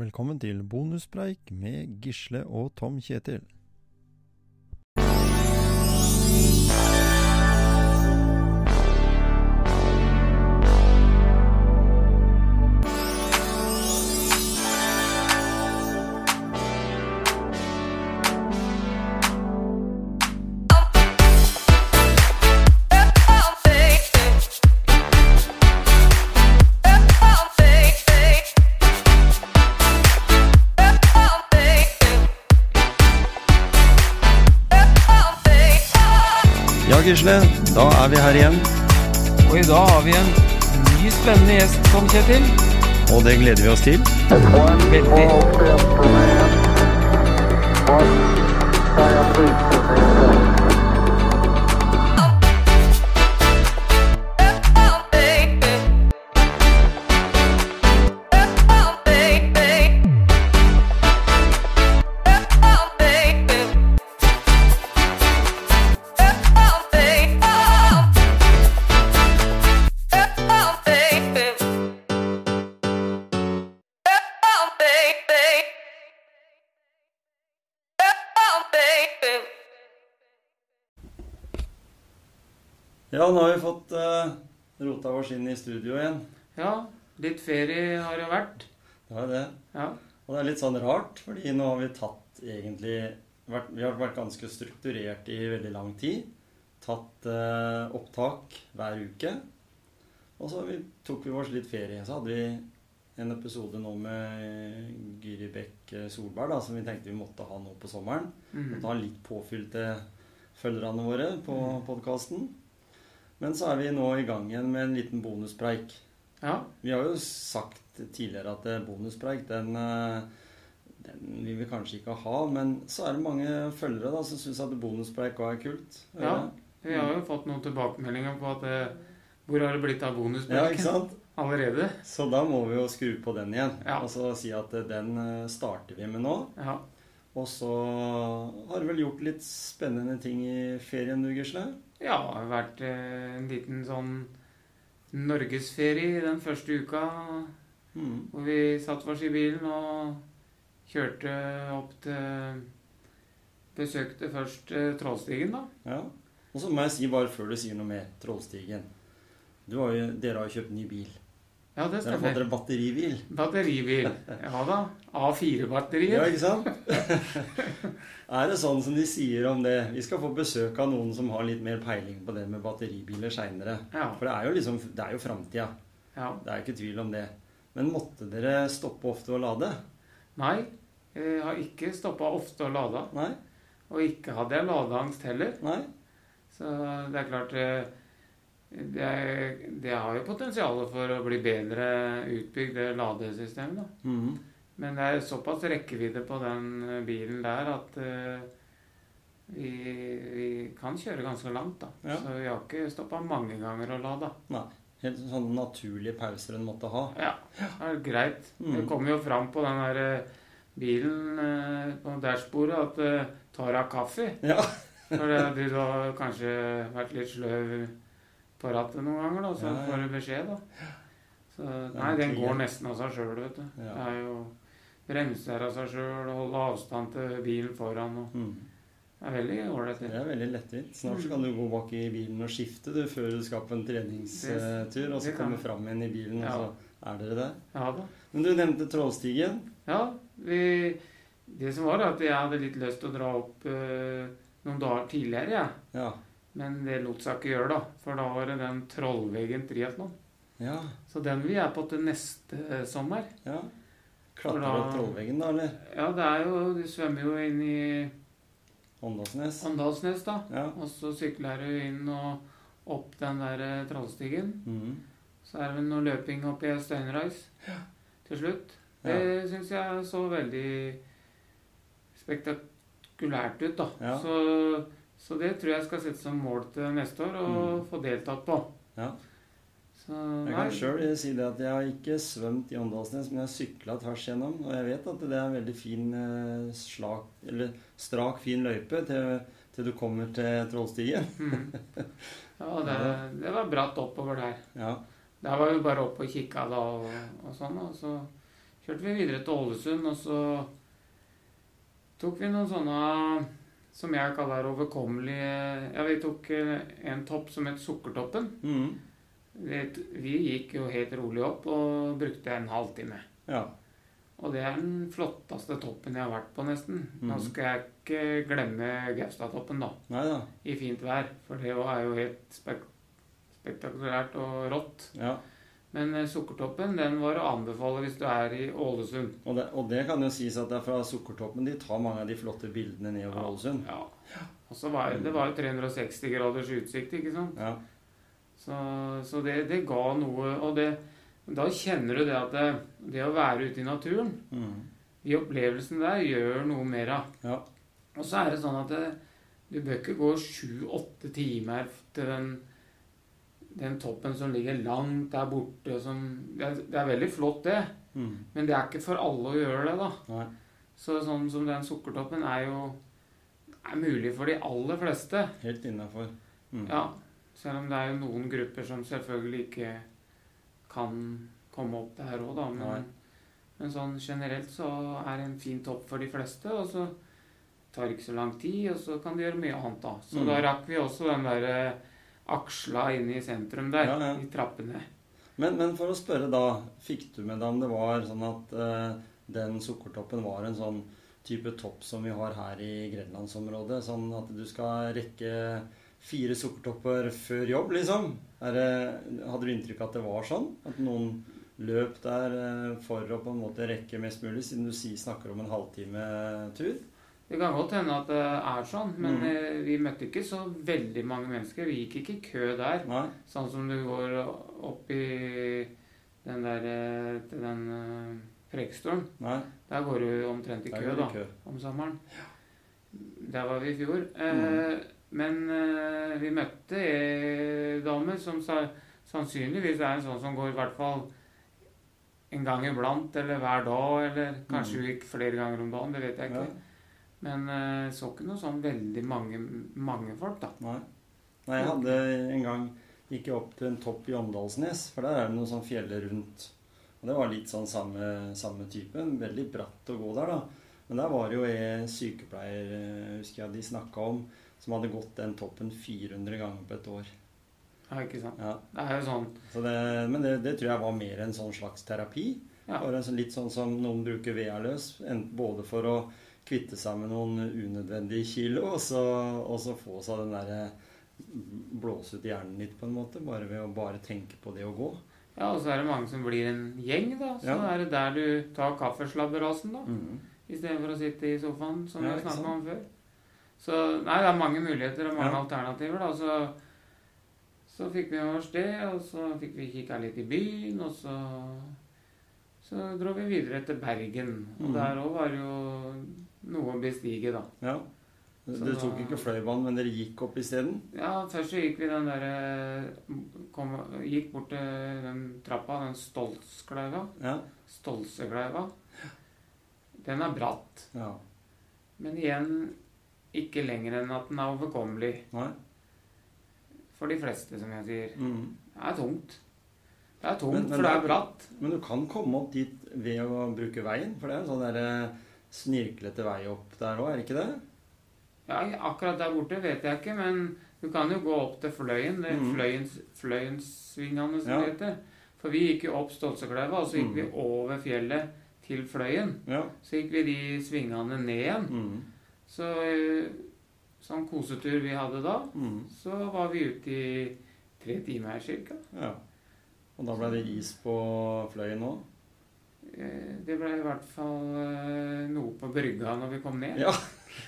Velkommen til bonuspreik med Gisle og Tom Kjetil. Til. Ja, nå har vi fått uh, rota oss inn i studio igjen. Ja, litt ferie har det vært. Det er det. Ja. Og det er litt sånn rart, fordi nå har vi tatt egentlig vært, Vi har vært ganske strukturert i veldig lang tid. Tatt uh, opptak hver uke. Og så vi, tok vi oss litt ferie. Så hadde vi en episode nå med Gyri Bekk eh, Solberg da, som vi tenkte vi måtte ha nå på sommeren. Mhm. Måtte ha litt påfyll til følgerne våre på podkasten. Men så er vi nå i gang igjen med en liten bonuspreik. ja. Vi har jo sagt tidligere at eh, bonuspreik, den, eh, den vil vi kanskje ikke ha. Men så er det mange følgere da, som syns at bonuspreik òg er kult. Ja. Vi har jo fått noen tilbakemeldinger på at det hvor har det blitt av ja, ikke sant? allerede? Så da må vi jo skru på den igjen. Ja. Og så si at eh, den eh, starter vi med nå. Ja. Og så har du vel gjort litt spennende ting i ferien, du, Gisle? Ja, det har vært eh, en liten sånn norgesferie den første uka. Mm. Hvor vi satt oss i bilen og kjørte opp til Besøkte først eh, Trollstigen, da. Ja. Og så må jeg si, bare før du sier noe mer, Trollstigen. Du har jo, dere har jo kjøpt ny bil. Ja, det Dere har fått stemmer. dere batteribil. Batteribil. Ja da. A4-batterier. Ja, ikke sant? er det sånn som de sier om det? Vi skal få besøk av noen som har litt mer peiling på det med batteribiler seinere. Ja. For det er jo liksom, det er jo framtida. ja. Det er ikke tvil om det. Men måtte dere stoppe ofte å lade? Nei, jeg har ikke stoppa ofte å lade. Nei? Og ikke hadde jeg ladeangst heller. Nei? Så det er klart eh, Det, det har jo potensial for å bli bedre utbygd, det ladesystemet. da. Mhm. Men det er såpass rekkevidde på den eh, bilen der at uh, vi, vi kan kjøre ganske langt, da. Ja. Så vi har ikke stoppa mange ganger å lade. Nei. Helt sånne naturlige pauser en måtte ha. Ja, det er greit. Mm. Det kommer jo fram på den der eh, bilen eh, på dashbordet at det tar av kaffe. Ja. For du har kanskje vært litt sløv på rattet noen ganger, da, så Ja, ja. får du beskjed, da. Så, nei, den går nesten av seg sjøl, vet du. Ja. Det er jo bremser av seg sjøl, holde avstand til bilen foran og Mhm. Det er veldig ålreit. Det er veldig lettvint. Snart så kan du gå bak i bilen og skifte du, før du skal på en treningstur, og så komme fram igjen i bilen, og så er dere der. Ja da. Men du nevnte trålstigen. Ja, vi, det som var at jeg hadde litt lyst til å dra opp eh, noen dager tidligere, jeg. Ja. Men det lot seg ikke gjøre, da. For da var det den Trollveggen triatlon. Ja. Så den vil jeg på til neste eh, sommer. ja. For Klatre opp Trollveggen, da, eller? Ja, det er jo Du svømmer jo inn i Åndalsnes. Åndalsnes, da. Ja. Og så sykler du inn og opp den der eh, trollstigen. Mm. Så er det vel noe løping opp i ja. til slutt. Det Ja. syns jeg så veldig spektakulært ut, da. Ja. Så, så det tror jeg skal sette som mål til neste år, og Mm. få deltatt på. Ja. Så Jeg kan sjøl si det at jeg har ikke svømt i Åndalsnes, men jeg har sykla tvers gjennom. Og jeg vet at det er en veldig fin eh, slak, eller strak, fin løype til, til du kommer til Trollstigen. Mm. Ja, det, det var bratt oppover der. Ja. Der var vi bare oppe og kikka da og, og sånn, og så kjørte vi videre til Ålesund, og så tok vi noen sånne som jeg kaller overkommelige Ja, vi tok eh, en topp som het Sukkertoppen. Mm. Vi, gikk jo helt rolig opp og brukte en halvtime. Ja. Og det er den flotteste toppen jeg har vært på, nesten. Nå Mhm. skal jeg ikke glemme Gaustatoppen, da, Neida. i fint vær. For det er jo helt spek spektakulært og rått. Ja. Men eh, Sukkertoppen den var å anbefale hvis du er i Ålesund. Og det, og det kan jo sies at det er fra Sukkertoppen de tar mange av de flotte bildene nedover Ålesund. Ja. Og så var det var jo 360 graders utsikt, ikke sant. Ja. Så, så det, det ga noe Og det, da kjenner du det at det, det å være ute i naturen, mm. de opplevelsene der, gjør noe mer av. Ja. Og så er det sånn at du bør ikke gå sju-åtte timer til den, den toppen som ligger langt der borte. Som, det, er, det er veldig flott, det, Mm. men det er ikke for alle å gjøre det, da. Nei. Så sånn som den sukkertoppen er jo er mulig for de aller fleste. Helt innafor. Mm. Ja, selv om det er jo noen grupper som selvfølgelig ikke kan komme opp der òg, da. Men, men sånn generelt så er det en fin topp for de fleste. Og så tar det ikke så lang tid, og så kan de gjøre mye annet, da. Så Mm. da rakk vi også den derre aksla inne i sentrum der, Ja, ja. i trappene. Men, men for å spørre da, fikk du med deg om det var sånn at eh, den sukkertoppen var en sånn type topp som vi har her i grenlandsområdet? Sånn at du skal rekke fire sukkertopper før jobb, liksom? Er det, hadde du inntrykk av at det var sånn? At noen løp der eh, for å på en måte rekke mest mulig, siden du sier, snakker om en halvtime tur? Det kan godt hende at det er sånn, men Mm. eh, vi møtte ikke så veldig mange mennesker. Vi gikk ikke i kø der. Nei? Sånn som du går opp i den der eh, til den prekestolen. Der går du omtrent i kø, går det da, kø. om sommeren. Der var vi i fjor. Eh, Men eh, vi møtte ei dame som sa, sannsynligvis er en sånn som går i hvert fall en gang iblant, eller hver dag, eller kanskje hun gikk flere ganger om dagen. Det vet jeg ikke. Mm. Ja. Men jeg så ikke noe sånn veldig mange, mange folk, da. Nei. Nei, jeg hadde en gang gikk jeg opp til en topp i Åndalsnes, for der er det noen sånn fjeller rundt. Og det var litt sånn samme, samme typen. Veldig bratt å gå der, da. Men der var det jo en sykepleier, eh, husker jeg de snakka om, som hadde gått den toppen 400 ganger på et år. Ja, ikke sant? Ja, Det er jo sånn så det, Men det, det tror jeg var mer en sånn slags terapi. Ja. Bare en sånn- litt sånn som noen bruker VR-løs, både for å kvitte seg med noen unødvendige kilo, og så, og så få seg den derre blåse ut hjernen litt, på en måte, bare ved å bare tenke på det å gå. Ja, og så er det mange som blir en gjeng, da. Så Ja. er det der du tar kaffeslabberasen, da. Mhm. Istedenfor å sitte i sofaen, som Ja, vi har snakket om før. Så nei, det er mange muligheter og mange Ja. alternativer, da. Så, så fikk vi oss det, og så fikk vi kikka litt i byen, og så så dro vi videre til Bergen. Og Mhm. der òg var det jo noe å bestige, da. Ja. Dere tok ikke Fløibanen, men dere gikk opp isteden? Ja, først så gikk vi den derre Gikk bort til den trappa, den Stoltskleiva. Ja. Stolsekleiva. Den er bratt. ja. Men igjen ikke lenger enn at den er overkommelig. Nei? For de fleste, som jeg sier. Mm. Det er tungt. Det er tungt, Men- men for det det- er bratt. Men du kan komme opp dit ved å bruke veien, for det er en sånn derre snirklete vei opp der òg, er det ikke det? Ja, akkurat der borte vet jeg ikke, men du kan jo gå opp til Fløyen. Det Mhm. Fløyens, Fløyensvingene, som Ja. det heter. For vi gikk jo opp Stolsekleiva, og så gikk mm. vi over fjellet til Fløyen. Ja. Så gikk vi de svingene ned igjen. Mm. Så eh, sånn kosetur vi hadde da, Mhm. så var vi ute i tre timer cirka. ja. Og da ble det is på Fløyen òg? Eh, Det ble i hvert fall eh, noe på brygga når vi kom ned. Ja.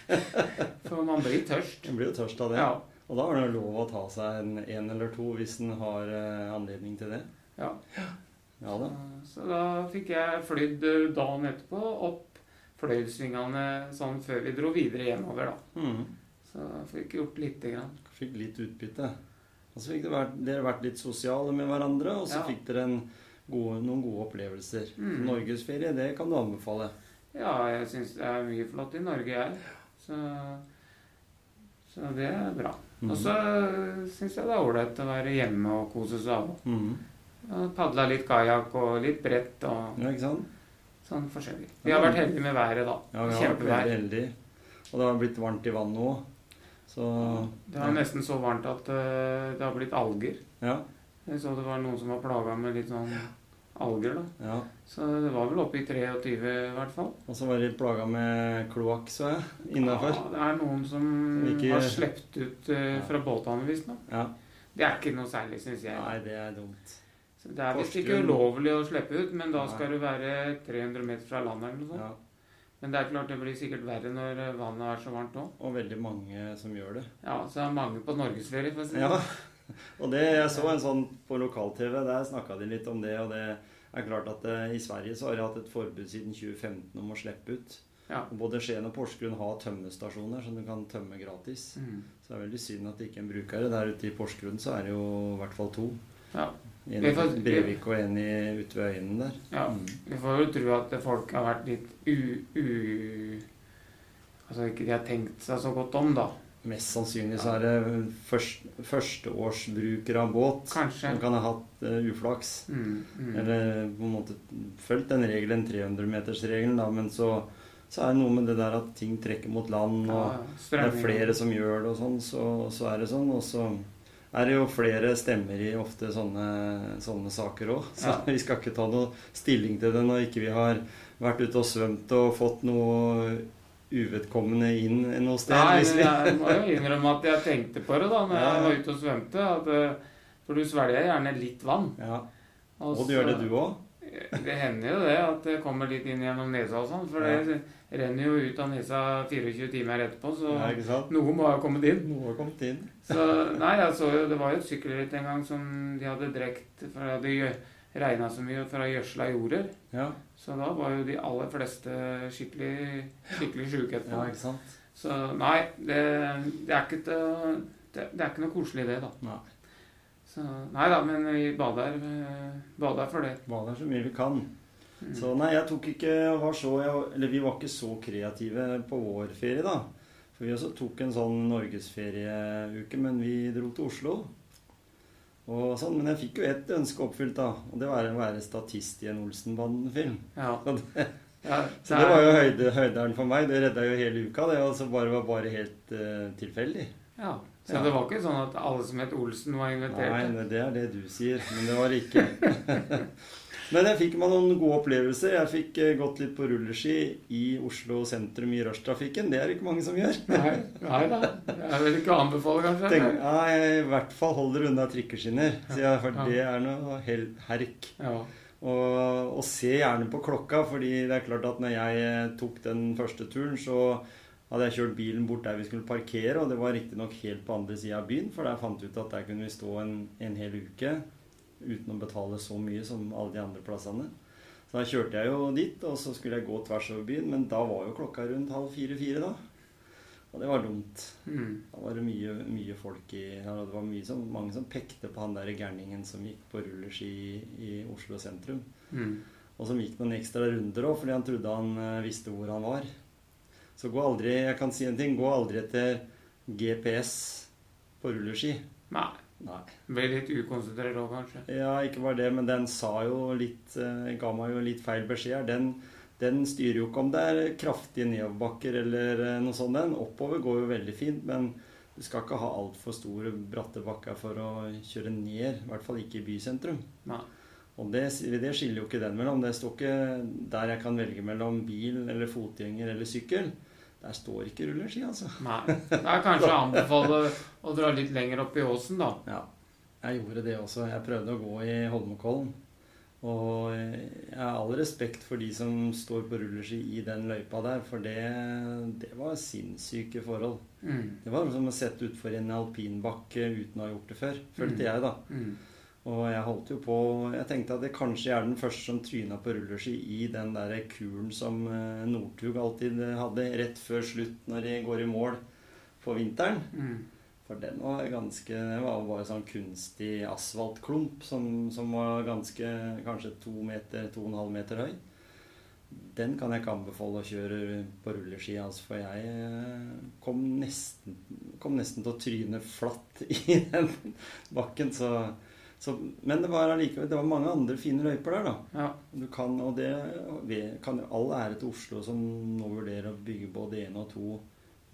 For man blir tørst. Man blir jo tørst av det. Ja. Og da er det lov å ta seg en, en eller to hvis en har eh, anledning til det. ja. Ja da. Så, så da fikk jeg flydd dagen etterpå opp Fløysvingene sånn før vi dro videre hjemover, da. Mm. Så fikk gjort lite grann. Fikk litt utbytte. Og så fikk det vært, dere vært litt sosiale med hverandre, og så Ja. fikk dere en gode, noen gode opplevelser. Mm. Norgesferie, det kan du anbefale. Ja, jeg syns det er mye flott i Norge, jeg. Så, så det er bra. Mm. Og så syns jeg det er ålreit å være hjemme og kose seg av. Mm. Padla litt kajakk og litt brett og Ja, ikke sant? Sånn forskjellig. Vi har vært heldige med været, da. Ja, vi har vært Kjempevær. heldige. Og det har blitt varmt i vannet òg. Så Det var nesten så varmt at eh, det har blitt alger. ja. Jeg så det var noen som var plaga med litt sånn alger, da. ja. Så det var vel oppe i 23 i hvert fall. Og så var de plaga med kloakk, så jeg, innafor. Ja, det er noen som Ikke- har sluppet ut eh, fra båtene, visstnok. Ja. Det er ikke noe særlig, syns jeg. Nei, det er dumt. Så det er visst ikke ulovlig å slippe ut, men da Nei. skal du være 300 meter fra land eller noe sånt. Ja. Men det er klart det blir sikkert verre når eh, vannet er så varmt òg. Og veldig mange som gjør det. Ja, så er det mange på norgesferie, for å si det Ja. Og det, jeg så en sånn på lokal-TV, der snakka de litt om det. Og det er klart at det, i Sverige så har de hatt et forbud siden 2015 om å slippe ut. Ja. Både Skien og Porsgrunn har tømmestasjoner som du kan tømme gratis. Mm. Så det er veldig synd at ikke en bruker det. Der ute i Porsgrunn så er det jo i hvert fall to. Ja. En i Brevik og en i ute ved øyene der. ja. Mm. Vi får jo tro at folk har vært litt u... u altså ikke de har tenkt seg så godt om, da. Mest sannsynlig så er det først, førsteårsbrukere av båt Kanskje. som kan ha hatt uh, uflaks. Mm, mm. Eller på en måte fulgt den regelen, 300-metersregelen, da, men så, så er det noe med det der at ting trekker mot land, og Ja, det er flere som gjør det, og sånn, så, så er det sånn. Og så er det jo flere stemmer i ofte sånne, sånne saker òg. Så Ja. vi skal ikke ta noe stilling til det når ikke vi har vært ute og svømt og fått noe uvedkommende inn noe sted. Nei, men jeg må jo innrømme at jeg tenkte på det da når Ja. jeg var ute og svømte. At, eh, for du svelger gjerne litt vann. ja. Og Og du gjør det, du òg? Det hender jo det at det kommer litt inn gjennom nesa og sånn. For det renner jo ut av nesa 24 timer etterpå, så Ja, noe må ha kommet inn. Noe har kommet inn. Så nei, jeg så jo Det var jo et sykkelritt en gang som de hadde drekt For det hadde regna så mye fra gjødsla jorder. Ja, Så da var jo de aller fleste skikkelig, skikkelig sjuke ja etterpå. ikke sant? Så nei, det, det er ikke det, det er ikke noe koselig det, da. Nei. Så, nei da, men vi bader, eh, bader for det. Bader så mye vi kan. Mm. Så nei, jeg tok ikke var så, jeg, Eller vi var ikke så kreative på vår ferie, da. For vi også tok en sånn norgesferieuke, men vi dro til Oslo. Og sånn, Men jeg fikk jo ett ønske oppfylt, da. Og det var å være statist i en Olsenbanden-film. Ja. Så det, Ja, så det var jo høyde, høyderen for meg. Det redda jo hele uka, det. altså bare var bare helt uh, tilfeldig. ja. Så Ja. det var ikke sånn at alle som het Olsen, var invitert? Nei, det- det er det du sier. Men det var det ikke. Men jeg fikk meg noen gode opplevelser. Jeg fikk eh, gått litt på rulleski i Oslo sentrum i rushtrafikken. Det er det ikke mange som gjør. Nei, nei da. Jeg vil ikke anbefale, kanskje. Tenk, jeg i hvert fall holder unna trikkeskinner. jeg, For det er noe herk. Ja. Og, og se gjerne på klokka, fordi det er klart at når jeg eh, tok den første turen, så hadde jeg kjørt bilen bort der vi skulle parkere, og det var riktignok helt på andre sida av byen, for der fant vi ut at der kunne vi stå en, en hel uke uten å betale så mye som alle de andre plassene. Så da kjørte jeg jo dit, og så skulle jeg gå tvers over byen, men da var jo klokka rundt halv fire-fire, da. Og det var dumt. Mm. Da var det mye, mye folk i ja, Det var som, mange som pekte på han der gærningen som gikk på rulleski i, i Oslo sentrum. Mm. Og som gikk noen ekstra runder òg, fordi han trodde han eh, visste hvor han var. Så gå aldri Jeg kan si en ting. Gå aldri etter GPS på rulleski. Nei. Nei. Ble litt ukonsentrert òg, kanskje. Ja, ikke bare det, men den sa jo litt eh, Ga meg jo litt feil beskjed. her. Den, den styrer jo ikke om det er kraftige nedoverbakker eller eh, noe sånt. Den oppover går jo veldig fint, men du skal ikke ha altfor store bratte bakker for å kjøre ned. I hvert fall ikke i bysentrum. Nei. Og det, det skiller jo ikke den mellom. Det står ikke der jeg kan velge mellom bil eller fotgjenger eller sykkel. Der står ikke rulleski, altså. Nei. Det er kanskje å anbefale å dra litt lenger opp i åsen, da. Ja, jeg gjorde det også. Jeg prøvde å gå i Holmenkollen. Og jeg har all respekt for de som står på rulleski i den løypa der, for det, det var sinnssyke forhold. Mm. Det var som å sette utfor en alpinbakke uten å ha gjort det før, følte Mm. jeg, da. Mm. Og jeg holdt jo på Jeg tenkte at det kanskje jeg er den første som tryna på rulleski i den der kuren som eh, Northug alltid hadde rett før slutt når de går i mål på vinteren. Mm. For den var ganske Det var bare sånn kunstig asfaltklump som, som var ganske Kanskje to meter, to og en halv meter høy. Den kan jeg ikke anbefale å kjøre på rulleski, altså, for jeg eh, kom nesten, kom nesten til å tryne flatt i den bakken. Så, Så, men det var allikevel Det var mange andre fine løyper der, da. Ja. Du kan, og det vi- kan jo all ære til Oslo som nå vurderer å bygge både én og to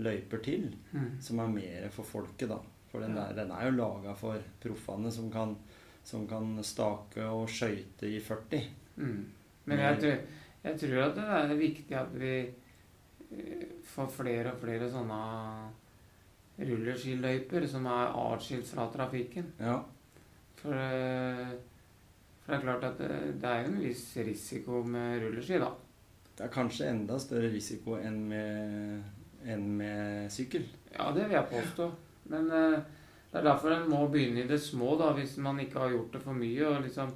løyper til, Mm. som er mer for folket, da. For den, der, den er jo laga for proffene som kan, som kan stake og skøyte i 40. Mm. Men jeg tror, jeg tror at det er viktig at vi eh, får flere og flere sånne rulleskiløyper som er atskilt fra trafikken. Ja. For, eh, for det er klart at det, det er jo en viss risiko med rulleski, da. Det er kanskje enda større risiko enn med, enn med sykkel. Ja, det vil jeg påstå. Men eh, det er derfor en må begynne i det små, da, hvis man ikke har gjort det for mye. Og liksom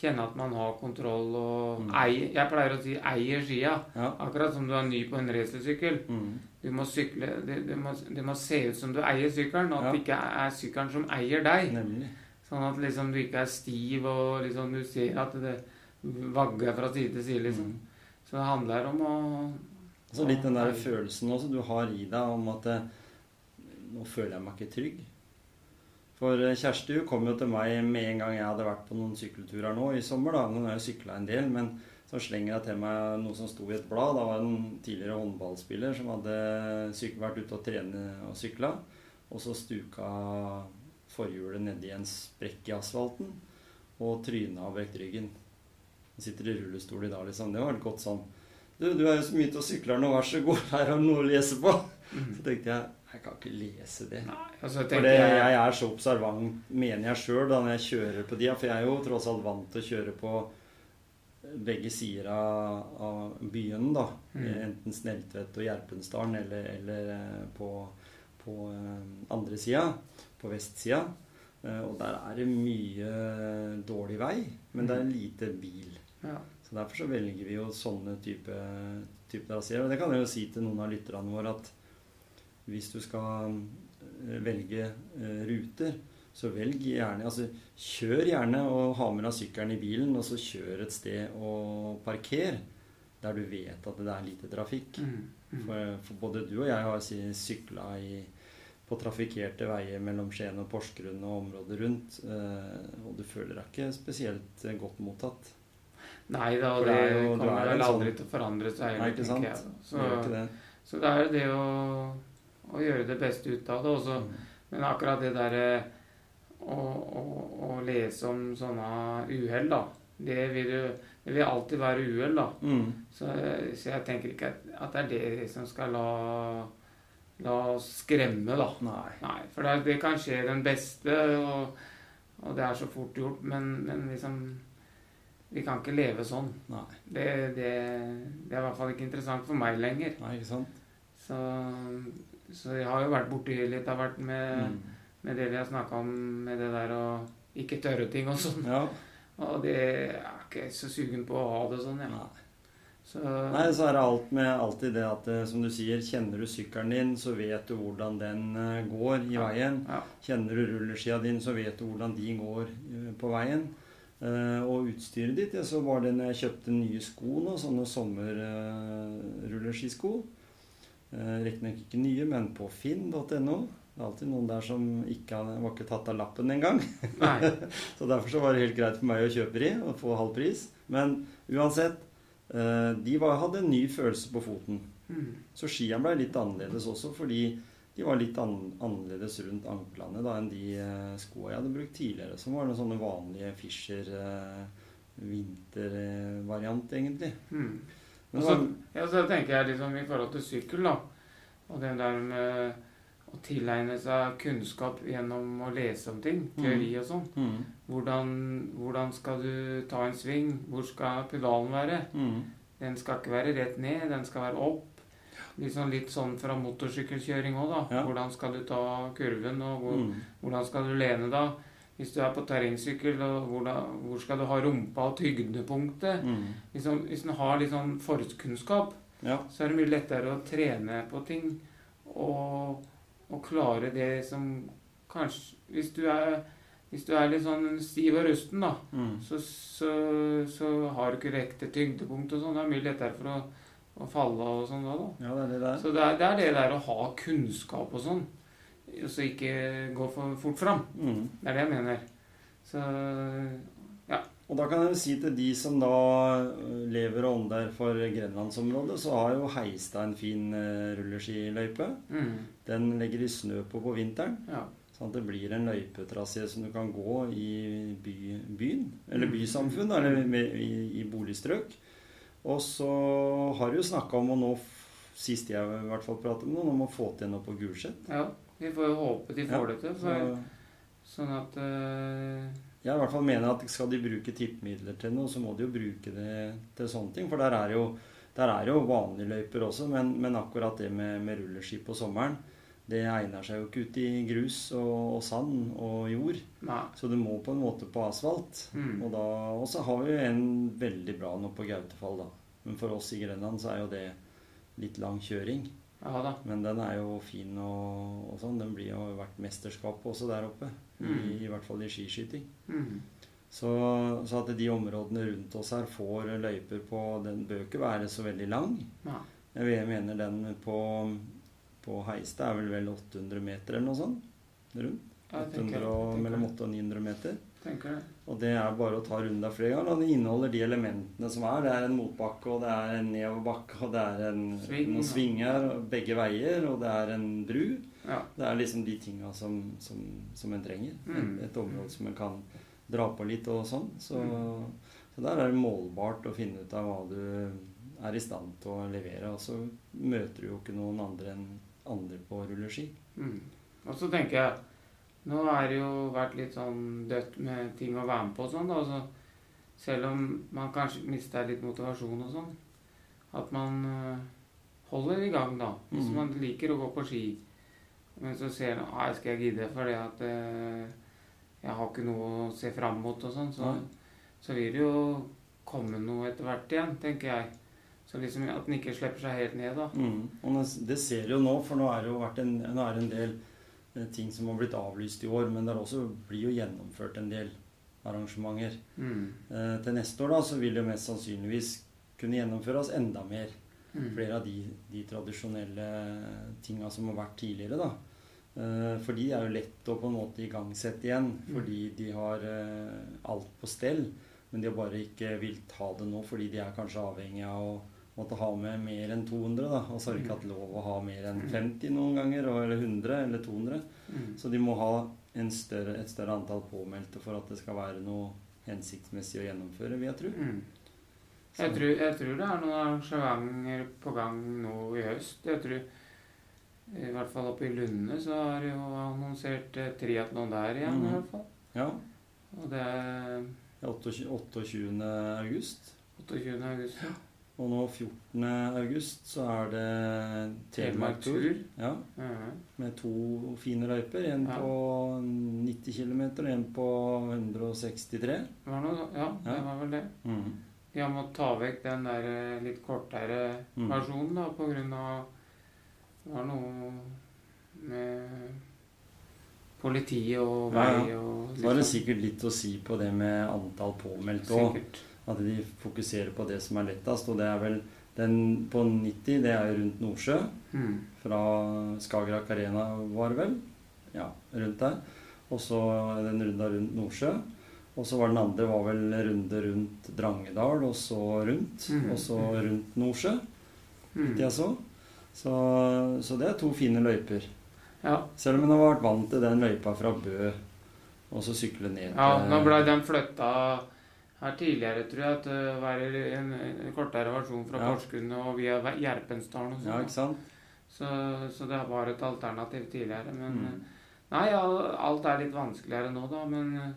kjenne at man har kontroll og Mm. eier Jeg pleier å si 'eier skia'. Ja. Akkurat som du er ny på en racersykkel. Mm. Du må sykle det, det, må, det må se ut som du eier sykkelen, og at Ja. det ikke er sykkelen som eier deg. Nemlig. Sånn at liksom du ikke er stiv, og liksom du ser at det vagger fra side til side, liksom. Mm. Så det handler om å Så litt den der følelsen også du har i deg om at eh, Nå føler jeg meg ikke trygg. For eh, Kjersti hun kom jo til meg med en gang jeg hadde vært på noen sykkelturer nå i sommer. da, Nå har jeg sykla en del, men så slenger jeg til meg noe som sto i et blad. Da var det en tidligere håndballspiller som hadde vært ute og trene og sykla. Og så stuka forhjulet nedi en sprekk i asfalten og tryna og brekt ryggen. Han sitter i rullestol i dag, liksom. Det var litt godt sånn du, du er jo så mye til å sykle nå, vær så god, her har du noe å lese på. Mm. Så tenkte jeg jeg kan ikke lese det. Nei, altså, så For det, jeg jeg er så observant, mener jeg sjøl, når jeg kjører på de. For jeg er jo tross alt vant til å kjøre på begge sider av, av byen, da. Mm. Enten Sneltvedt og Gjerpensdalen, eller, eller eh, på, på eh, andre sida, på vestsida. Eh, Og der er det mye dårlig vei, men det er lite bil. ja. Så Derfor så velger vi jo sånne type, type traseer. Og det kan jeg jo si til noen av lytterne våre at hvis du skal eh, velge eh, ruter, så velg gjerne Altså kjør gjerne og ha med deg sykkelen i bilen, og så kjør et sted og parker der du vet at det er lite trafikk. Mm. Mm. For, for både du og jeg har sykla i på trafikkerte veier mellom Skien og Porsgrunn og området rundt, eh, og du føler deg ikke spesielt eh, godt mottatt. Nei da, det, jo- kommer er vel en sånn- aldri til å forandre seg. Nei, ikke sant? jeg. Så, ikke det. så det er jo det å, å gjøre det beste ut av det. Også. Mm. Men akkurat det derre å, å, å lese om sånne uhell, da. Det vil, jo, det vil alltid være uhell, da. Mm. Så, så jeg tenker ikke at, at det er det som skal la, la oss skremme, da. Nei. Nei, for det, det kan skje den beste, og, og det er så fort gjort, men, men liksom Vi kan ikke leve sånn. Nei. Det, det, det er i hvert fall ikke interessant for meg lenger. Nei, ikke sant? Så, så jeg har jo vært borti litt av hvert med, Mm. med det vi har snakka om, med det der å ikke tørre ting og sånn. Ja. Og det er ikke så sugen på å ha det sånn, jeg. Nei. Så, Nei, så er det alt med alltid det at eh, som du sier, kjenner du sykkelen din, så vet du hvordan den eh, går i Ja. veien. Ja. Kjenner du rulleskia din, så vet du hvordan de går eh, på veien. Og utstyret ditt, ja, så var det når jeg kjøpte nye sko nå, sånne sommerrulleskisko. Riktignok ikke nye, men på finn.no. Det er alltid noen der som ikke var ikke tatt av lappen engang. Så derfor så var det helt greit for meg å kjøpe de og få halv pris. Men uansett, de var, hadde en ny følelse på foten. Mm. Så skiene ble litt annerledes også, fordi de var litt an annerledes rundt anklene da, enn de eh, skoene jeg hadde brukt tidligere, som var noen sånne vanlige Fischer eh, vintervariant, egentlig. Mm. Men Og så, ja, så tenker jeg liksom i forhold til sykkel, da. Og det der med å tilegne seg kunnskap gjennom å lese om ting, teori og sånn. mm, Hvordan, hvordan skal du ta en sving? Hvor skal pedalen være? mm, Den skal ikke være rett ned, den skal være opp. Liksom litt sånn fra motorsykkelkjøring òg, da. Ja. Hvordan skal du ta kurven, og hvor, mm, hvordan skal du lene da? Hvis du er på terrengsykkel, hvor, hvor skal du ha rumpa og tyngdepunktet? mm. Liksom, hvis du har litt sånn forkunnskap, Ja. så er det mye lettere å trene på ting og, og klare det som kanskje Hvis du er, hvis du er litt sånn stiv og rusten, da, Mm. så, så, så har du ikke riktig tyngdepunkt og sånn. Det er mye lettere for å, å falle og sånn da. da. ja, det er det der. Så det er, det er det der å ha kunnskap og sånn, og så ikke gå for fort fram. Mm. Det er det jeg mener. Så Og da kan jeg si til de som da øh, lever og ånder for grenlandsområdet, så har jo Heistad en fin øh, rulleskiløype. mm, Den legger de snø på på vinteren. ja. Sånn at det blir en løypetrasé som du kan gå i by, byen, eller Mm. bysamfunn, eller med, i, i boligstrøk. Og så har du jo snakka om å nå, sist jeg i hvert fall pratet med noen, om å få til noe på Gulset. ja. Vi får jo håpe de får Ja, det til. Så sånn at eh, jeg i hvert fall mener at skal de bruke tippemidler til noe, så må de jo bruke det til sånne ting. For der er jo, der er jo vanlige løyper også, men, men akkurat det med, med rulleski på sommeren, det egner seg jo ikke ut i grus og, og sand og jord. Nei. Så du må på en måte på asfalt. Mm. Og da og så har vi jo en veldig bra nå på Gautefall, da. Men for oss i Grenland så er jo det litt lang kjøring. Ja. Men den er jo fin og, og sånn. Den blir jo vært mesterskap også der oppe. I, Mm. I hvert fall i skiskyting. Mm. Så, så at de områdene rundt oss her får løyper på Den bør ikke være så veldig lang. Ja. Jeg mener den på, på Heiste er vel vel 800 meter eller noe sånt? Rundt? Jeg 800 tenker, og, mellom 800 og 900 meter. Tenker jeg. Og det er bare å ta runda flere ganger. Og det inneholder de elementene som er. Det er en motbakke, og det er en nedoverbakke, og det er en, Sving, noen svinger begge veier, og det er en bru. Ja. Det er liksom de tinga som, som, som en trenger. Mm. Et, et område som en kan dra på litt og sånn. Så, Mm. så der er det målbart å finne ut av hva du er i stand til å levere. Og så møter du jo ikke noen andre enn andre på rulleski. Mm. Og så tenker jeg Nå har det jo vært litt sånn dødt med ting å være med på og sånn, da. Så selv om man kanskje mister litt motivasjon og sånn, at man øh, holder i gang, da. Hvis Mm. man liker å gå på ski. Men så ser man Nei, skal jeg gidde fordi at øh, jeg har ikke noe å se fram mot og sånn. Så, så vil det jo komme noe etter hvert igjen, tenker jeg. Så liksom at den ikke slipper seg helt ned, da. Mm. Og det- ser du jo nå, for nå er det jo vært en, en del eh, ting som har blitt avlyst i år, men det også blir jo gjennomført en del arrangementer. Mm. Eh, til neste år da, så vil det mest sannsynligvis kunne gjennomføres enda mer. Mm. Flere av de, de tradisjonelle tinga som har vært tidligere, da. Eh, for de er jo lett å på en måte igangsette igjen, Mm. fordi de har eh, alt på stell. Men de har bare ikke villet ha det nå, fordi de er kanskje avhengig av å måtte ha med mer enn 200. da, Og så har de ikke hatt lov å ha mer enn 50 noen ganger, eller 100 eller 200. Mm. Så de må ha en større, et større antall påmeldte for at det skal være noe hensiktsmessig å gjennomføre, vil jeg tro. Mm. Jeg tror, jeg tror det er noen arrangementer på gang nå i høst. Jeg tror I hvert fall oppe i Lunde så har de jo annonsert eh, triatlon der igjen, Mhm. i hvert fall. Ja. Og det er 28. 28. august. 28. august. Og nå 14. august så er det Telemark Tour. Tur. Ja, Mhm. med to fine løyper. En Ja. på 90 km og en på 163. Det var noe, ja, det var vel det. Mm. De har måttet ta vekk den der eh, litt kortere Mm. versjonen da, på grunn av Det var noe med politiet og Ja, ja. vei liksom. Så var det sånn. sikkert litt å si på det med antall påmeldte òg. At de fokuserer på det som er lettest. Og det er vel den på 90, det er rundt Nordsjø. Mm. Fra Skagerrak Arena var det vel. Ja, rundt der. Og så den runda rundt Nordsjø. Og så var den andre var vel runde rundt Drangedal, og så rundt. Mm. Og så rundt Nordsjø. Mm. Jeg så. Så, så det er to fine løyper. Ja. Selv om hun har vært vant til den løypa fra Bø, og så sykle ned Ja, nå ble den flytta her tidligere, tror jeg, at det var en, en kortere versjon fra Ja. Porsgrunn og via Gjerpensdalen og Ja, sånn. ikke sant? så, så det var et alternativ tidligere. Men Mm. Nei, alt er litt vanskeligere nå, da. Men eh,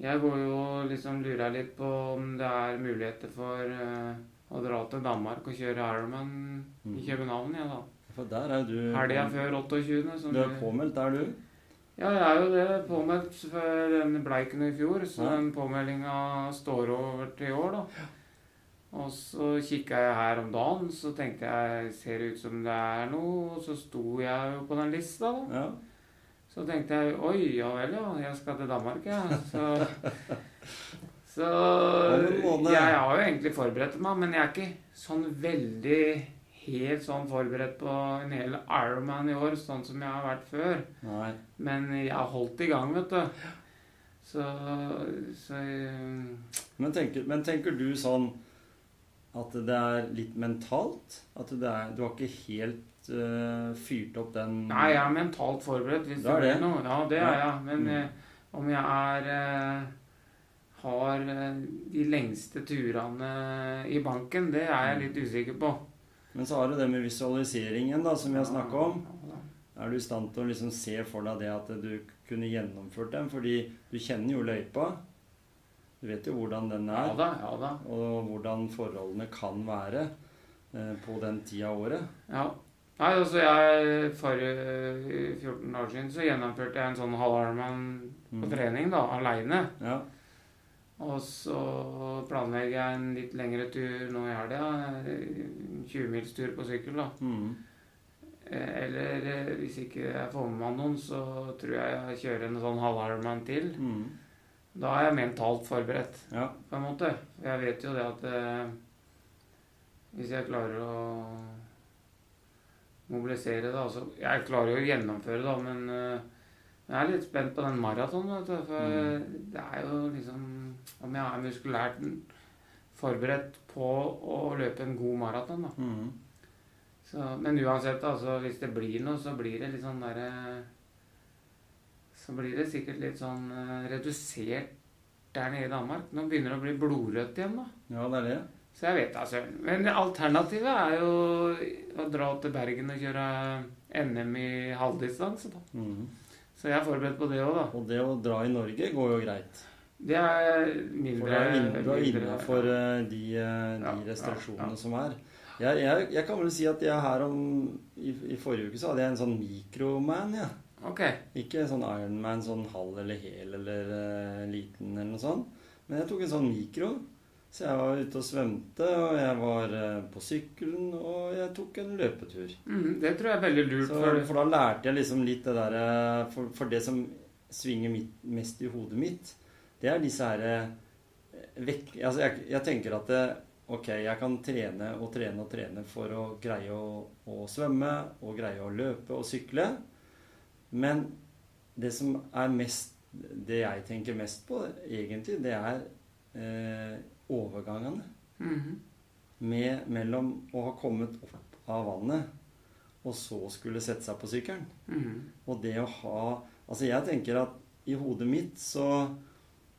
jeg går jo liksom lurer litt på om det er muligheter for eh, å dra til Danmark og kjøre Ironman i Mm. København, ja da. For der er du Helga før 28. Du er påmeldt er du? Ja, jeg er jo det. Påmeldt for den ble ikke noe i fjor, så Ja. den påmeldinga står over til i år, da. Og så kikka jeg her om dagen, så tenkte jeg ser det ut som det er noe, og så sto jeg jo på den lista, da. Ja. Så tenkte jeg oi, ja vel, ja, jeg skal til Danmark, ja. Så, så jeg har jo egentlig forberedt meg, men jeg er ikke sånn veldig helt sånn forberedt på en hel Ironman i år, sånn som jeg har vært før. Nei. Men jeg har holdt i gang, vet du. Så, så eh, Men tenker, men tenker du sånn at det er litt mentalt? At det er, du har ikke helt uh, fyrt opp den Nei, jeg er mentalt forberedt hvis det er det? noe. Ja, det er jeg. Men Mm. eh, om jeg er uh, har de lengste turene i banken, det er jeg litt usikker på. Men så har du det med visualiseringen, da, som vi har snakka om. Er du i stand til å liksom se for deg det at du kunne gjennomført den? Fordi du kjenner jo løypa. Du vet jo hvordan den Ja er, da, ja da. og hvordan forholdene kan være eh, på den tida av året. Ja. Nei, altså jeg For eh, 14 dager siden så gjennomførte jeg en sånn halvarman på Mm. trening, da, aleine. Ja. Og så planlegger jeg en litt lengre tur nå i helga. en 20-milstur på sykkel, da. Mm. Eh, Eller eh, hvis ikke jeg får med meg noen, så tror jeg jeg kjører en sånn halvarman til. Mm. Da er jeg mentalt forberedt, Ja. på en måte. For jeg vet jo det at eh, hvis jeg klarer å mobilisere det altså, Jeg klarer jo å gjennomføre det, men eh, jeg er litt spent på den maratonen. For Mm. det er jo liksom Om jeg er muskulært forberedt på å løpe en god maraton. Mm. Men uansett, altså, hvis det blir noe, så blir det litt sånn derre Så blir det sikkert litt sånn uh, redusert der nede i Danmark. Nå begynner det å bli blodrødt igjen, da. ja, det er det. Så jeg vet da søren. Men alternativet er jo å dra til Bergen og kjøre NM i halvdistanse, da. Mm. Så jeg er forberedt på det òg, da. Og det å dra i Norge går jo greit. Det er mindre du er innafor eh, de, eh, de restriksjonene som er. Jeg, jeg, jeg kan vel si at jeg her om i, I forrige uke så hadde jeg en sånn mikroman. Ja. Okay. Ikke sånn Ironman, sånn halv eller hel eller uh, liten eller noe sånt. Men jeg tok en sånn mikro. Så jeg var ute og svømte, og jeg var uh, på sykkelen, og jeg tok en løpetur. Mm, det tror jeg er veldig lurt. Så, for for da lærte jeg liksom litt det derre for, for det som svinger mitt, mest i hodet mitt, det er disse herre vekk... Altså, jeg, jeg tenker at det, ok, jeg kan trene og trene og trene for å greie å, å svømme og greie å løpe og sykle. Men det som er mest Det jeg tenker mest på, egentlig, det er eh, overgangene Mhm. med, mellom å ha kommet opp av vannet og så skulle sette seg på sykkelen. Mhm. Og det å ha Altså, jeg tenker at i hodet mitt så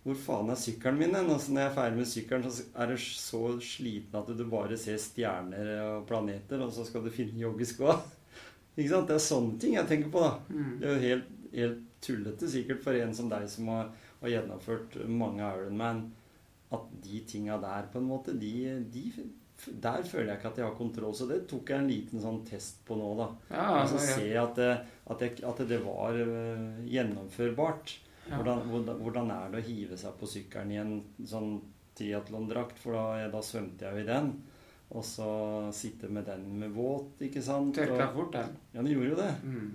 Hvor faen er sykkelen min hen? Altså, når jeg er ferdig med sykkelen, så er du så sliten at du bare ser stjerner og planeter, og så skal du finne joggeskoa. Ikke sant? Det er sånne ting jeg tenker på, da. Mhm. Det er jo helt, helt tullete sikkert for en som deg som har, har gjennomført mange Ironman, at de tinga der på en måte, de, de Der føler jeg ikke at jeg har kontroll. Så det tok jeg en liten sånn test på nå, da. Ja, Og så altså, ser jeg at det, at jeg, at det var uh, gjennomførbart. Hvordan, hvordan, er det å hive seg på sykkelen i en sånn triatlondrakt? For da, da svømte jeg jo i den. Og så sitte med den med våt, ikke sant? Tørka fort, den. ja, den gjorde jo det. Mm.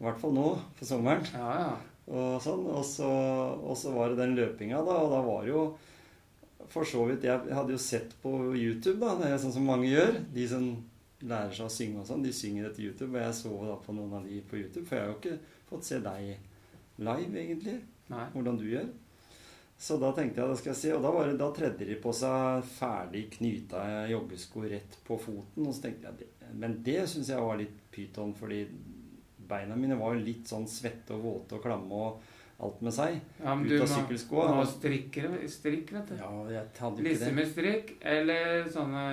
I hvert fall nå, på sommeren. Ja, ja. Og sånn, og så, og så var det den løpinga, da. Og da var jo for så vidt Jeg hadde jo sett på YouTube, da. Det er sånn som mange gjør. De som lærer seg å synge og sånn, de synger etter YouTube. Og jeg så da på noen av de på YouTube, for jeg har jo ikke fått se deg live, egentlig. Nei. Hvordan du gjør. Så da tenkte jeg, da skal jeg si, og da, var det, da tredde de på seg ferdig knyta joggesko rett på foten. Og så tenkte jeg, Men det syns jeg var litt pyton, fordi beina mine var jo litt sånn svette og våte og klamme og alt med seg. Ja, men Ut av må, Du må ha strikk, vet du. Ja, jeg hadde jo Lisse ikke det. med strikk, eller sånne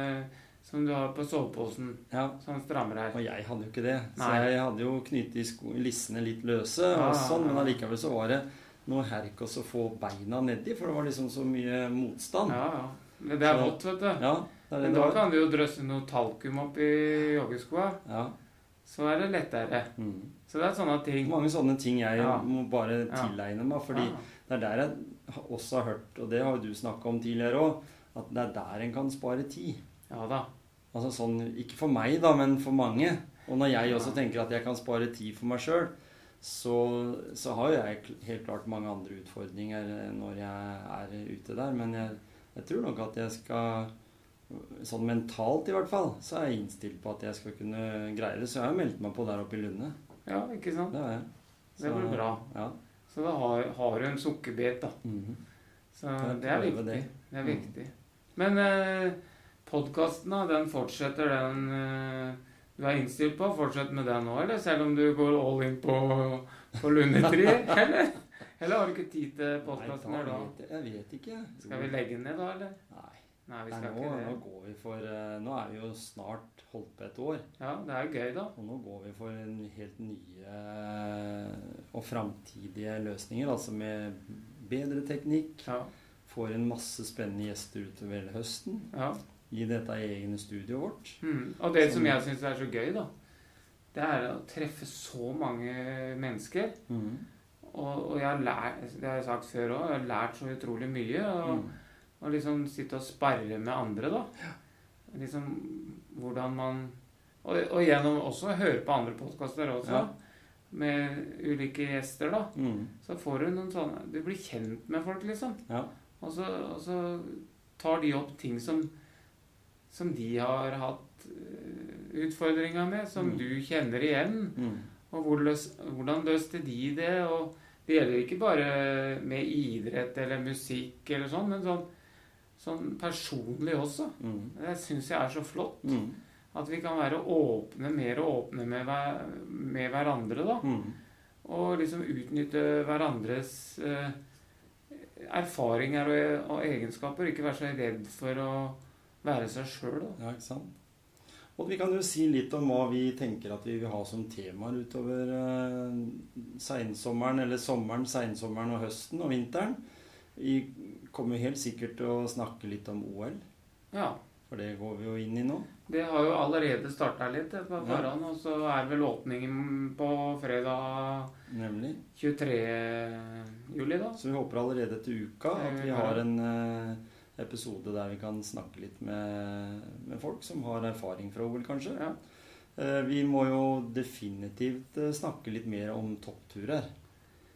som du har på soveposen. Ja, Sånn strammer her. og jeg hadde jo ikke det. Så jeg hadde jo knyttet lissene litt løse Ja, og sånn, men allikevel så var det noe herk å få beina nedi, for det var liksom så mye motstand. Ja, ja. Men det er vått, vet du. Ja, det er det Men da kan du jo drøsse noe talkum opp i joggeskoa. Ja. Så er det lettere. Mm. Så det er sånne ting. Mange sånne ting jeg Ja. må bare tilegne meg, fordi det er der jeg også har hørt, og det har jo du snakka om tidligere òg, at det er der en kan spare tid. ja da. Altså sånn, Ikke for meg, da, men for mange. Og når jeg også tenker at jeg kan spare tid for meg sjøl, så, så har jeg helt klart mange andre utfordringer eh, når jeg er ute der. Men jeg, jeg tror nok at jeg skal Sånn mentalt i hvert fall, så er jeg innstilt på at jeg skal kunne greie det. Så jeg har meldt meg på der oppe i Lunde. Ja, ikke sant? Det har jeg. Det blir bra. Ja. Så da har, har du en sukkerbit, da. Mhm. Så det er viktig. det. Det er Mm. viktig. Men eh, podkasten, da, den fortsetter den eh, du er innstilt på? å fortsette med det nå, eller? Selv om du går all in på, på Lundetreet, eller? Eller har du ikke tid til podkasten Nei, her da? vet jeg, vet ikke. Skal vi legge den ned da, eller? Nei. Nei, vi Nei, skal nå, ikke nå går vi for eh, Nå er vi jo snart holdt på et år. Ja, det er jo gøy, da. Og nå går vi for en helt nye eh, og framtidige løsninger. Altså med bedre teknikk. Ja, Får en masse spennende gjester utover hele høsten. ja. I dette egne studioet vårt. Mm. Og det som jeg syns er så gøy, da, det er å treffe så mange mennesker. Mm. Og, og jeg har lært, det har jeg sagt før òg, jeg har lært så utrolig mye. Og, mm. og liksom sitte og sparre med andre, da. Liksom hvordan man Og, og gjennom også høre på andre podkaster også. Ja. Med ulike gjester, da. Mm. Så får du noen sånne Du blir kjent med folk, liksom. Ja. Og så, og så tar de opp ting som, som de har hatt eh, utfordringer med, som Mm. du kjenner igjen. Mm. Og hvor løs, hvordan løste de det? Og det gjelder ikke bare med idrett eller musikk eller sånn, men sånn, sånn personlig også. Mm. Det syns jeg er så flott. Mhm. At vi kan være åpne, mer åpne med, hver, med hverandre, da. Mhm. Og liksom utnytte hverandres eh, erfaringer og, og egenskaper. Ikke være så redd for å være seg sjøl, da. Ja, ikke sant? Og vi kan jo si litt om hva vi tenker at vi vil ha som temaer utover eh, seinsommeren, eller sommeren, seinsommeren og høsten og vinteren. Vi kommer helt sikkert til å snakke litt om OL, Ja. for det går vi jo inn i nå. Det har jo allerede starta litt på på Ja. og så er vel åpningen på fredag Nemlig. 23. juli, da. Så vi håper allerede til uka at vi har en eh, episode der vi kan snakke litt med, med folk som har erfaring fra OL, kanskje. Ja. Eh, vi må jo definitivt eh, snakke litt mer om toppturer.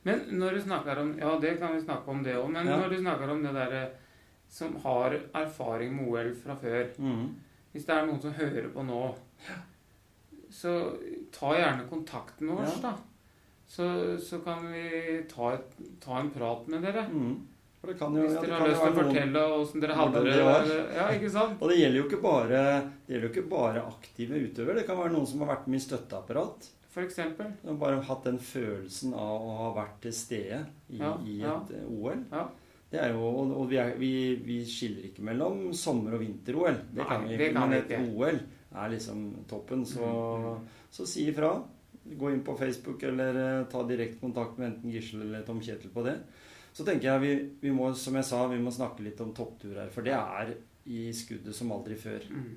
Men når du snakker om Ja, det kan vi snakke om, det òg. Men Ja. når du snakker om det derre som har erfaring med OL fra før mm. Hvis det er noen som hører på nå, så ta gjerne kontakt med oss, Ja. da. Så, så kan vi ta, ta en prat med dere. Mhm. For det kan jo, Hvis ja, det dere kan har lyst til å fortelle åssen dere hadde det. Ja, ikke sant? Og det gjelder jo ikke bare, det gjelder jo ikke bare aktive utøvere. Det kan være noen som har vært med i støtteapparat. For eksempel. Har bare hatt den følelsen av å ha vært til stede i, Ja, i et ja. OL. Ja. Det er jo, og og vi, er, vi, vi skiller ikke mellom sommer- og vinter-OL. Det Nei, kan vi det ikke. kan Men et. OL er liksom toppen. Så, Mm, mm. så si ifra. Gå inn på Facebook eller eh, ta direkte kontakt med enten Gisle eller Tom Kjetil på det. Så tenker jeg vi, vi må, som jeg sa, vi må snakke litt om topptur her. For det er i skuddet som aldri før. Mm.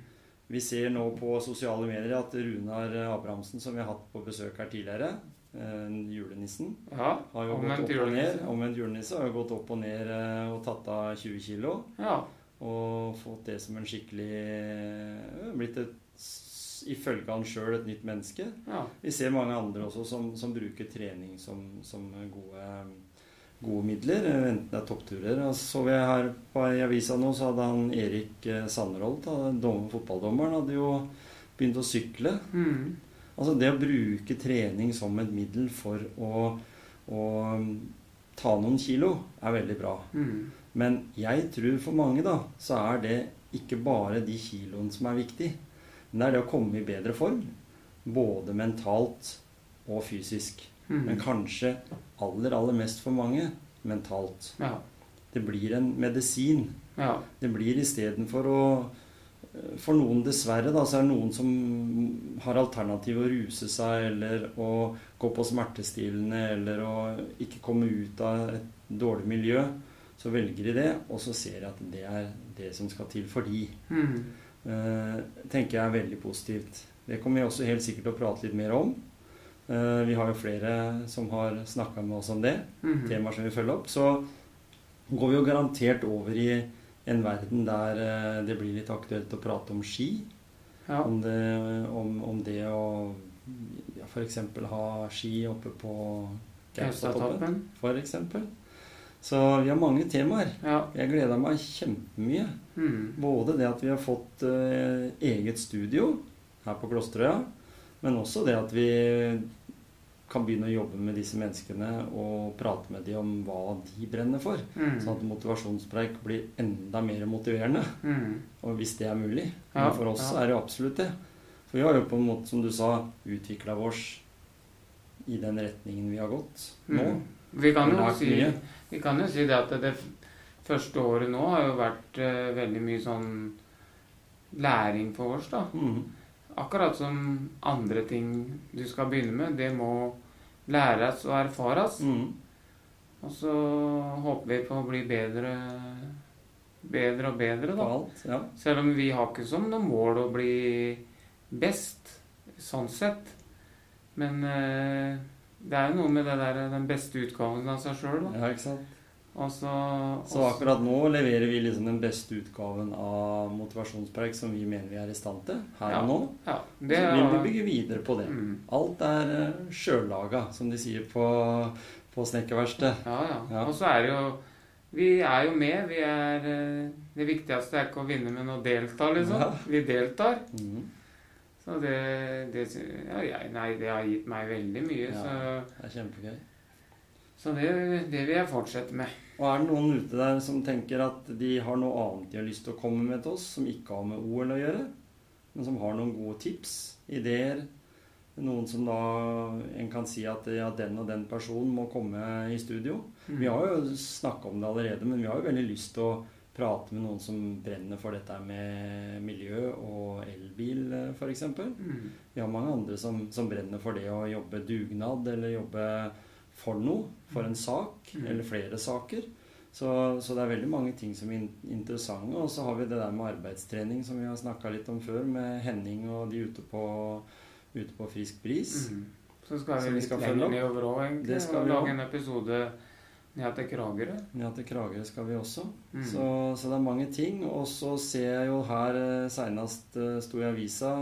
Vi ser nå på sosiale medier at Runar Abrahamsen, som vi har hatt på besøk her tidligere, eh, julenissen, Ja. har jo gått opp og ned. Omvendt julenisse har jo gått opp og ned eh, og tatt av 20 kilo. Ja. Og fått det som en skikkelig eh, Blitt et, ifølge han sjøl et nytt menneske. ja. Vi ser mange andre også som, som bruker trening som, som gode, gode midler, eh, enten det er toppturer. Og så vi her på ei avisa nå, så hadde han Erik eh, Sanderholt, fotballdommeren, hadde jo begynt å sykle. Mm. Altså det å bruke trening som et middel for å, å um, ta noen kilo, er veldig bra. Mm. Men jeg tror for mange da, så er det ikke bare de kiloene som er viktig. Men det er det å komme i bedre form. Både mentalt og fysisk. Mm. Men kanskje aller, aller mest for mange mentalt. Ja. Det blir en medisin. Ja. Det blir istedenfor å For noen, dessverre, da, så er det noen som har alternativ å ruse seg, eller å gå på smertestillende, eller å ikke komme ut av et dårlig miljø. Så velger de det, og så ser de at det er det som skal til for de. Mm. Uh, tenker jeg er veldig positivt. Det kommer vi også helt sikkert til å prate litt mer om. Eh, vi har jo flere som har snakka med oss om det Mm. temaer som vi følger opp, så går vi jo garantert over i en verden der eh, det blir litt aktuelt å prate om ski. Ja. Om, det, om, om det å ja, f.eks. ha ski oppe på Gaustatoppen, f.eks. Så vi har mange temaer. Ja. Jeg gleder meg kjempemye. Mm. Både det at vi har fått eh, eget studio her på Klosterøya, men også det at vi kan begynne å jobbe med disse menneskene og prate med dem om hva de brenner for. Mm. Sånn at motivasjonspreik blir enda mer motiverende. Mm. Og hvis det er mulig. Ja, Men for oss ja. er det absolutt det. For vi har jo på en måte, som du sa, utvikla oss i den retningen vi har gått nå. Mm. Vi kan jo si. Vi kan jo si det at det første året nå har jo vært uh, veldig mye sånn læring for oss, da. Mm. Akkurat som andre ting du skal begynne med. Det må læres og erfares. Mm. Og så håper vi på å bli bedre, bedre og bedre, da. alt. Ja. Selv om vi har ikke som noe mål å bli best, sånn sett. Men eh, det er jo noe med det der, den beste utgaven av seg sjøl, da. ja, ikke sant. Og så, akkurat nå leverer vi liksom den beste utgaven av motivasjonspreik som vi mener vi er i stand til her Ja, og nå. Ja, Så vil vi bygge videre på det. mm, Alt er uh, sjøllaga, som de sier på, på snekkerverkstedet. Ja, ja. Og så er det jo Vi er jo med. Vi er eh, Det viktigste er ikke å vinne, men å delta, liksom. Vi deltar. Mm. Så det, det ja, jeg, Nei, det har gitt meg veldig mye. Så, Det er kjempegøy. så det, det vil jeg fortsette med. Og er det noen ute der som tenker at de har noe annet de har lyst til å komme med til oss, som ikke har med OL å gjøre, men som har noen gode tips, ideer? Noen som da en kan si at ja, den og den personen må komme i studio. Mm. Vi har jo snakka om det allerede, men vi har jo veldig lyst til å prate med noen som brenner for dette med miljø og elbil, f.eks. Mm. Vi har mange andre som, som brenner for det å jobbe dugnad eller jobbe for noe, for en sak Mm. eller flere saker. Så, så det er veldig mange ting som er interessante. Og så har vi det der med arbeidstrening som vi har snakka litt om før, med Henning og de ute på, ute på Frisk bris. Mm. Så skal vi vi skal følge lenger nedover òg, egentlig. Det skal og vi lage en episode ned til Kragerø. Ja, til Kragerø skal vi også. Mm. Så, så det er mange ting. Og så ser jeg jo her eh, seinest eh, sto i avisa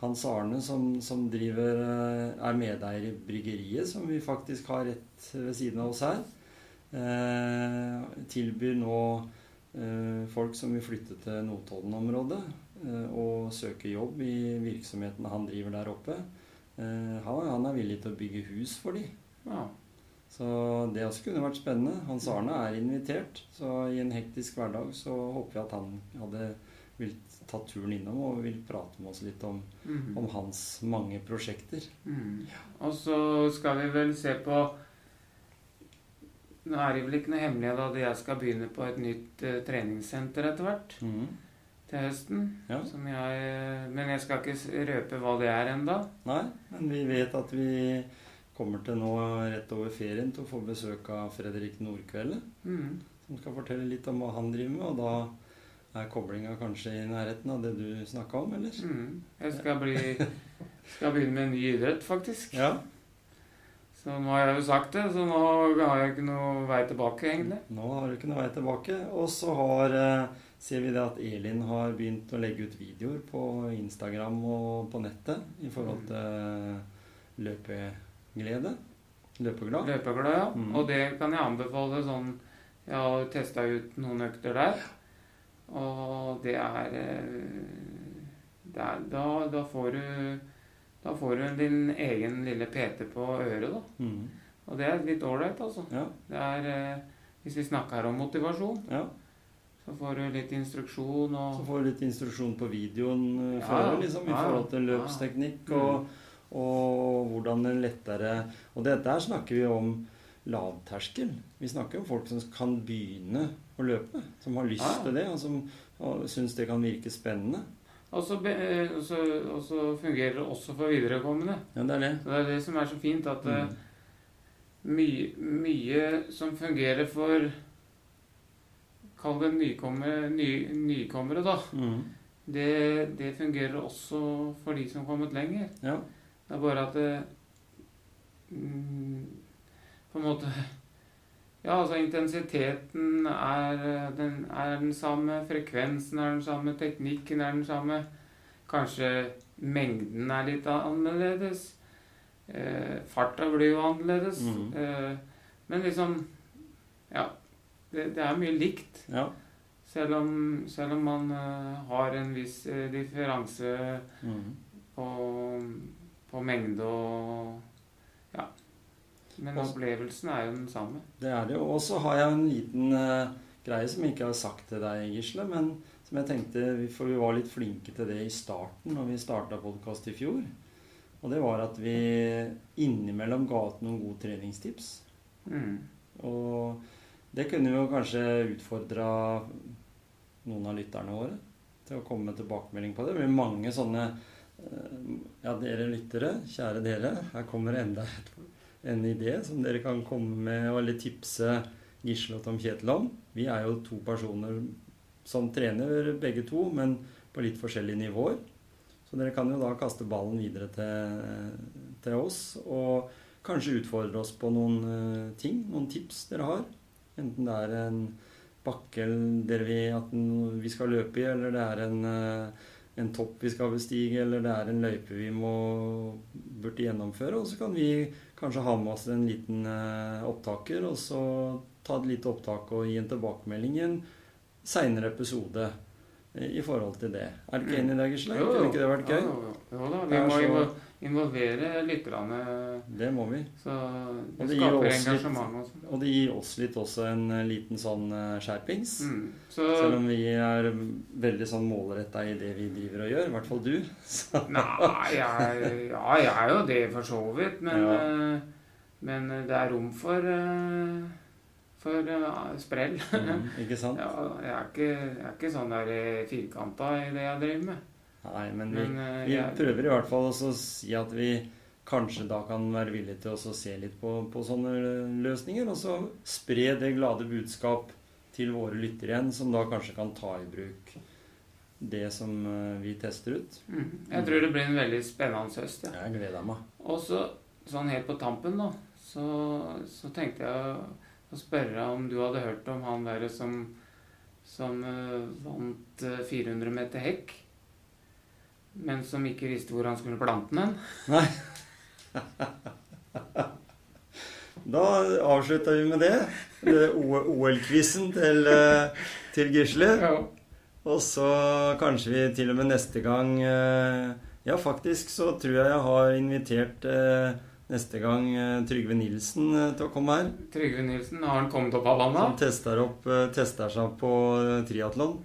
Hans Arne som, som driver eh, er medeier i bryggeriet, som vi faktisk har rett ved siden av oss her. Eh, tilbyr nå eh, folk som vil flytte til Notodden-området eh, og søke jobb i virksomheten han driver der oppe. Han, er villig til å bygge hus for dem. Ja. Så det også kunne vært spennende. Hans Arne er invitert, så i en hektisk hverdag så håper jeg at han hadde vil tatt turen innom og vil prate med oss litt om, Mm. om hans mange prosjekter. Mm. Og så skal vi vel se på Nå er det vel ikke noe hemmelighet at jeg skal begynne på et nytt uh, treningssenter etter hvert til høsten. Ja. Som jeg, men jeg skal ikke røpe hva det er enda. Nei, men vi vet at vi kommer til nå rett over ferien til å få besøk av Fredrik Nordkvelde, Mm. som skal fortelle litt om hva han driver med, og da er koblinga kanskje i nærheten av det du snakka om, eller? Mm. Jeg skal, bli, skal begynne med en ny idrett, faktisk. Ja. Så nå har jeg jo sagt det, så nå har jeg ikke noe vei tilbake, egentlig. Nå har du ikke noe vei tilbake. Og så har, eh, ser vi det at Elin har begynt å legge ut videoer på Instagram og på nettet i forhold til løpeglede. Løpeglad. Løpeglad, ja. Mm. Og det kan jeg anbefale sånn Jeg har testa ut noen økter der, og det er, eh, det er da, da får du Da får du din egen lille PT på øret, da. Mm. Og det er litt ålreit, altså. Ja, Det er eh, Hvis vi snakker om motivasjon, ja. så får du litt instruksjon Så får du litt instruksjon på videoen eh, Ja, for liksom, i forhold til løpsteknikk og, og hvordan en lettere Og det, der snakker vi om lavterskel. Vi snakker om folk som kan begynne å løpe. Som har lyst Ja, ja. til det, og som syns det kan virke spennende. Og så, be- eh, så, og så fungerer det også for viderekommende. Ja, det er det. Så det er det som er så fint, at eh, Mm. mye, mye som fungerer for Kall det nykommere, ny, nykommere, da. Mm. Det, det fungerer også for de som har kommet lenger. Ja. Det er bare at det mm, På en måte Ja, altså intensiteten er den, er den samme, frekvensen er den samme, teknikken er den samme. Kanskje mengden er litt annerledes. Eh, farta blir jo annerledes. Mhm. Eh, men liksom Ja. Det, det er mye likt. ja. Selv om, selv om man uh, har en viss uh, differanse Mm. på, på mengde og Ja. Men opplevelsen er jo den samme. Det er det. Og så har jeg en liten uh, greie som jeg ikke har sagt til deg, Gisle, men som jeg tenkte For vi var litt flinke til det i starten, når vi starta podkast i fjor. Og det var at vi innimellom ga ut noen gode treningstips. Mm. Og Og det kunne jo kanskje utfordra noen av lytterne våre til å komme med tilbakemelding på det. Det blir mange sånne eh, Ja, dere lyttere, kjære dere, her kommer enda et, en idé som dere kan komme med eller tipse Gisle og Tom Kjetil om. Vi er jo to personer som trener begge to, men på litt forskjellige nivåer. Så dere kan jo da kaste ballen videre til, til oss og kanskje utfordre oss på noen eh, ting, noen tips dere har. Enten det er en bakke dere vil at vi skal løpe i, eller det er en, eh, en topp vi skal bestige, eller det er en løype vi må burde gjennomføre. Og så kan vi kanskje ha med oss en liten eh, opptaker, og så ta et lite opptak og gi en tilbakemelding i en seinere episode eh, i forhold til det. Er du ikke enig i det, Gisle? Kunne ikke det vært gøy? Jo, jo, jo da, vi må involvere lytterne, Det må vi. så Og det det skaper engasjement også. Og det gir oss litt også en eh, liten sånn eh, skjerpings. Mm. Så Selv om vi er veldig sånn målretta i det vi driver og gjør. I hvert fall du. Så. Nei, jeg, ja, jeg er jo det for så vidt, men, Ja. eh, men det er rom for, eh, for uh, sprell. Mm, ikke sant? Ja, jeg, er ikke, jeg er ikke sånn der eh, firkanta i det jeg driver med. Nei, men vi, Men uh, vi prøver i hvert fall å si at vi kanskje da kan være villige til å se litt på, på sånne løsninger. Og så spre det glade budskap til våre lyttere igjen, som da kanskje kan ta i bruk det som eh, vi tester ut. mm, jeg tror det blir en veldig spennende høst. Ja. Jeg gleder meg. Og så, sånn helt på tampen, da, så, så tenkte jeg å, spørre om du hadde hørt om han derre som, som uh, vant eh, 400 meter hekk, men som ikke visste hvor han skulle plante den Nei. Da avslutta vi med det. det OL-quizen til, eh, til Gisle. Ja. Og så kanskje vi til og med neste gang eh, Ja, faktisk så tror jeg jeg har invitert eh, neste gang Trygve Nilsen til å komme her. Trygve Nilsen, har han kommet opp av vannet? Som tester, opp, tester seg på triatlon.